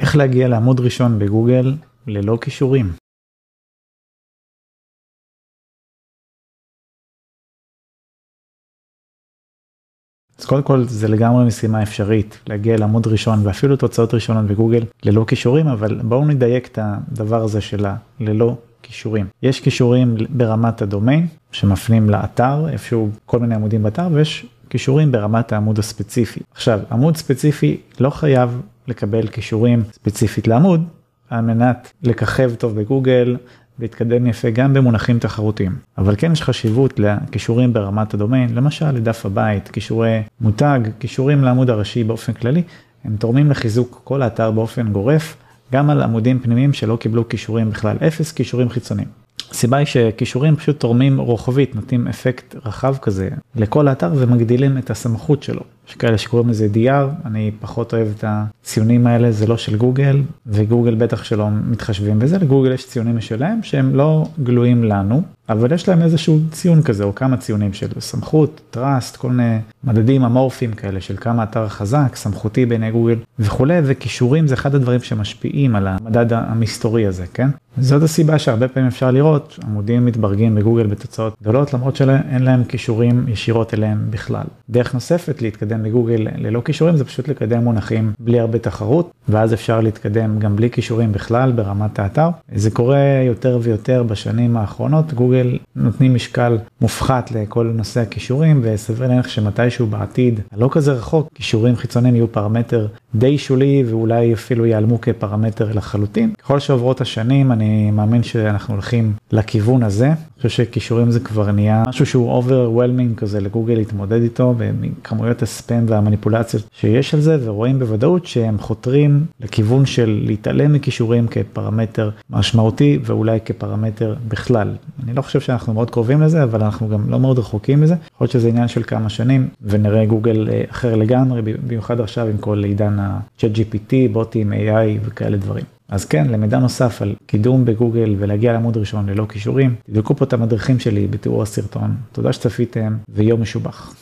איך להגיע לעמוד ראשון בגוגל ללא כישורים. אז קודם כל זה לגמרי משימה אפשרית להגיע לעמוד ראשון ואפילו תוצאות ראשונות בגוגל ללא כישורים אבל בואו נדייק את הדבר הזה של הללא כישורים. יש כישורים ברמת הדומיין שמפנים לאתר איפשהו כל מיני עמודים באתר ויש כישורים ברמת העמוד הספציפי. עכשיו עמוד ספציפי לא חייב לקבל כישורים ספציפית לעמוד על מנת לככב טוב בגוגל להתקדם יפה גם במונחים תחרותיים. אבל כן יש חשיבות לכישורים ברמת הדומיין, למשל לדף הבית, כישורי מותג, כישורים לעמוד הראשי באופן כללי, הם תורמים לחיזוק כל האתר באופן גורף, גם על עמודים פנימיים שלא קיבלו כישורים בכלל, אפס כישורים חיצוניים. הסיבה היא שכישורים פשוט תורמים רוחבית, נותנים אפקט רחב כזה לכל האתר ומגדילים את הסמכות שלו. יש כאלה שקוראים לזה DR, אני פחות אוהב את הציונים האלה, זה לא של גוגל, וגוגל בטח שלא מתחשבים בזה, לגוגל יש ציונים משלהם שהם לא גלויים לנו, אבל יש להם איזשהו ציון כזה, או כמה ציונים של סמכות, טראסט, כל מיני מדדים אמורפיים כאלה של כמה אתר חזק, סמכותי בעיני גוגל וכולי, וכישורים זה אחד הדברים שמשפיעים על המדד המסתורי הזה, כן? זאת הסיבה שהרבה פעמים אפשר לראות עמודים מתברגים בגוגל בתוצאות גדולות, למרות שאין להם כישורים ישירות אליהם בכלל. דרך נוספת להתקדם להתקדם בגוגל ללא כישורים זה פשוט לקדם מונחים בלי הרבה תחרות ואז אפשר להתקדם גם בלי כישורים בכלל ברמת האתר. זה קורה יותר ויותר בשנים האחרונות גוגל נותנים משקל מופחת לכל נושא הכישורים וסביר להניח שמתישהו בעתיד הלא כזה רחוק כישורים חיצוניים יהיו פרמטר די שולי ואולי אפילו ייעלמו כפרמטר לחלוטין. ככל שעוברות השנים אני מאמין שאנחנו הולכים לכיוון הזה. אני חושב שכישורים זה כבר נהיה משהו שהוא overwhelming כזה לגוגל להתמודד איתו בכמויות הספאם והמניפולציות שיש על זה ורואים בוודאות שהם חותרים לכיוון של להתעלם מכישורים כפרמטר משמעותי ואולי כפרמטר בכלל. אני לא חושב שאנחנו מאוד קרובים לזה אבל אנחנו גם לא מאוד רחוקים מזה. יכול להיות שזה עניין של כמה שנים ונראה גוגל אה, אחר לגמרי במיוחד עכשיו עם כל עידן ה-chat GPT, בוטים, AI וכאלה דברים. אז כן, למידע נוסף על קידום בגוגל ולהגיע לעמוד ראשון ללא כישורים, תבדקו פה את המדריכים שלי בתיאור הסרטון. תודה שצפיתם ויום משובח.